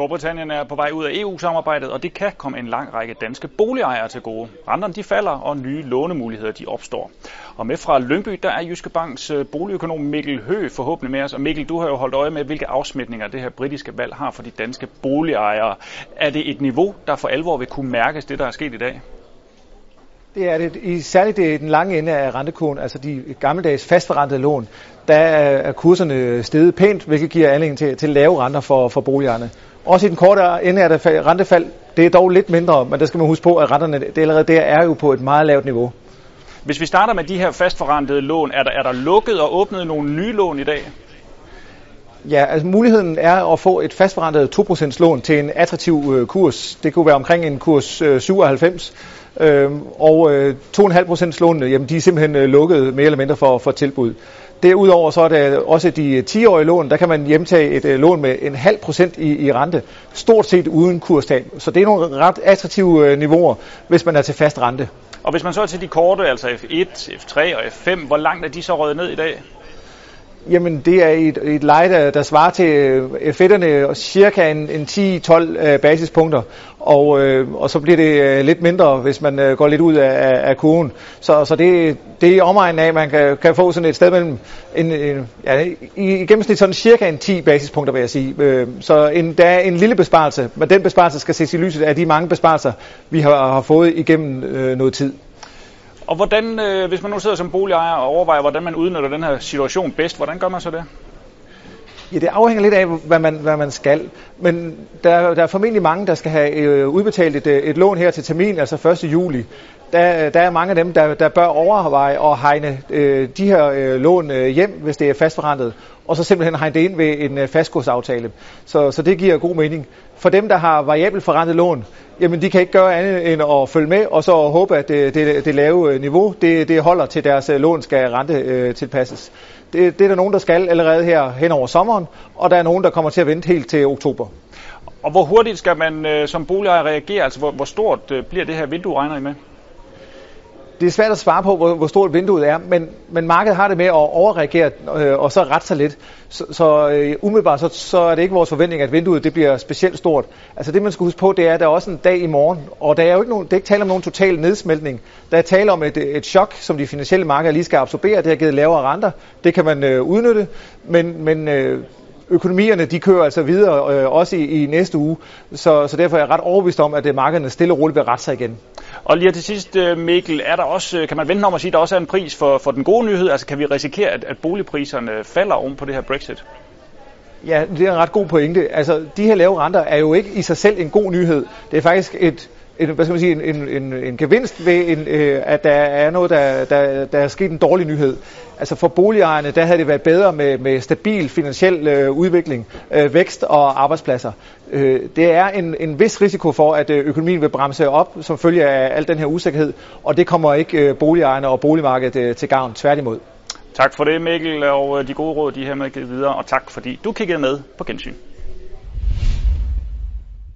Storbritannien er på vej ud af EU-samarbejdet, og det kan komme en lang række danske boligejere til gode. Renterne de falder, og nye lånemuligheder de opstår. Og med fra Lyngby, der er Jyske Banks øh, boligøkonom Mikkel Hø forhåbentlig med os. Og Mikkel, du har jo holdt øje med, hvilke afsmitninger det her britiske valg har for de danske boligejere. Er det et niveau, der for alvor vil kunne mærkes det, der er sket i dag? Det er det. I særligt det den lange ende af rentekurven, altså de gammeldags fastforrentede lån, der er kurserne steget pænt, hvilket giver anledning til, til lave renter for, for boligerne. Også i den korte ende er der rentefald. Det er dog lidt mindre, men der skal man huske på, at renterne det allerede der er jo på et meget lavt niveau. Hvis vi starter med de her fastforrentede lån, er der, er der lukket og åbnet nogle nye lån i dag? Ja, altså muligheden er at få et fastforrentet 2% lån til en attraktiv øh, kurs. Det kunne være omkring en kurs øh, 97. Øh, og øh, 2,5% lån, jamen de er simpelthen øh, lukket mere eller mindre for, for tilbud. Derudover så er der også de øh, 10-årige lån, der kan man hjemtage et øh, lån med en halv procent i, i rente, stort set uden kurstab. Så det er nogle ret attraktive øh, niveauer, hvis man er til fast rente. Og hvis man så er til de korte, altså F1, F3 og F5, hvor langt er de så røget ned i dag? Jamen, det er et, et leje, der, der svarer til øh, fedterne cirka en, en 10-12 øh, basispunkter, og, øh, og så bliver det øh, lidt mindre, hvis man øh, går lidt ud af, af kurven. Så, så det, det er omegnen af, at man kan, kan få sådan et sted mellem, en, en, ja, i, i gennemsnit sådan cirka en 10 basispunkter, vil jeg sige. Øh, så en, der er en lille besparelse, men den besparelse skal ses i lyset af de mange besparelser, vi har, har fået igennem øh, noget tid. Og hvordan, øh, hvis man nu sidder som boligejer og overvejer, hvordan man udnytter den her situation bedst, hvordan gør man så det? Ja, det afhænger lidt af, hvad man, hvad man skal. Men der, der er formentlig mange, der skal have øh, udbetalt et, øh, et lån her til termin, altså 1. juli. Der, der er mange af dem, der, der bør overveje at hegne øh, de her øh, lån øh, hjem, hvis det er fastforrentet, og så simpelthen hegne det ind ved en øh, fastkursaftale. Så, så det giver god mening. For dem, der har variabel forrentet lån, jamen de kan ikke gøre andet end at følge med, og så håbe, at det, det, det lave øh, niveau, det, det holder til deres lån skal rente øh, tilpasses. Det, det er der nogen, der skal allerede her hen over sommeren, og der er nogen, der kommer til at vente helt til oktober. Og hvor hurtigt skal man øh, som boligejer reagere? Altså hvor, hvor stort øh, bliver det her vindue, regner I med? Det er svært at svare på, hvor, hvor stort vinduet er, men, men markedet har det med at overreagere øh, og så rette sig lidt. Så, så øh, umiddelbart så, så er det ikke vores forventning, at vinduet det bliver specielt stort. Altså det man skal huske på, det er, at der er også en dag i morgen, og der er jo ikke nogen, det er ikke tale om nogen total nedsmeltning. Der er tale om et, et chok, som de finansielle markeder lige skal absorbere. Det har givet lavere renter. Det kan man øh, udnytte, men, men øh, økonomierne de kører altså videre, øh, også i, i næste uge. Så, så derfor er jeg ret overbevist om, at det markederne stille og roligt vil rette sig igen. Og lige til sidst, øh, Mikkel, er der også, øh, kan man vente om at sige, at der også er en pris for, for den gode nyhed? Altså kan vi risikere, at, at boligpriserne falder oven på det her Brexit? Ja, det er en ret god pointe. Altså, de her lave renter er jo ikke i sig selv en god nyhed. Det er faktisk et, en, hvad skal man sige, en, en, en gevinst ved, en, øh, at der er noget, der, der, der er sket en dårlig nyhed. Altså for boligejerne, der havde det været bedre med, med stabil finansiel øh, udvikling, øh, vækst og arbejdspladser. Øh, det er en, en vis risiko for, at øh, økonomien vil bremse op som følge af al den her usikkerhed, og det kommer ikke øh, boligejerne og boligmarkedet øh, til gavn, tværtimod. Tak for det, Mikkel, og øh, de gode råd, de her med givet videre, og tak fordi du kiggede med på gensyn.